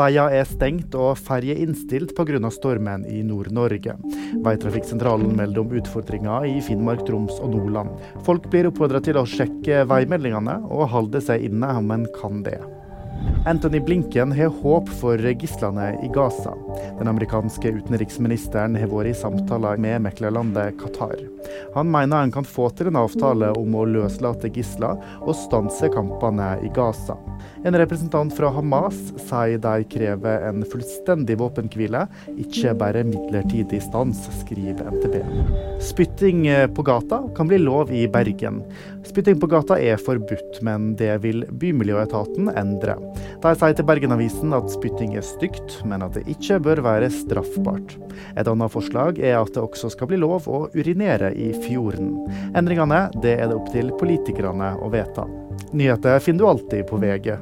Veier er stengt og ferje innstilt pga. stormen i Nord-Norge. Veitrafikksentralen melder om utfordringer i Finnmark, Troms og Nordland. Folk blir oppfordra til å sjekke veimeldingene og holde seg inne om en kan det. Anthony Blinken har håp for gislene i Gaza. Den amerikanske utenriksministeren har vært i samtaler med meklerlandet Qatar. Han mener en kan få til en avtale om å løslate gisler og stanse kampene i Gaza. En representant fra Hamas sier de krever en fullstendig våpenhvile, ikke bare midlertidig stans, skriver NTB. Spytting på gata kan bli lov i Bergen. Spytting på gata er forbudt, men det vil Bymiljøetaten endre. De sier til Bergenavisen at spytting er stygt, men at det ikke bør være straffbart. Et annet forslag er at det også skal bli lov å urinere i fjorden. Endringene det er det opp til politikerne å vedta. Nyheter finner du alltid på VG.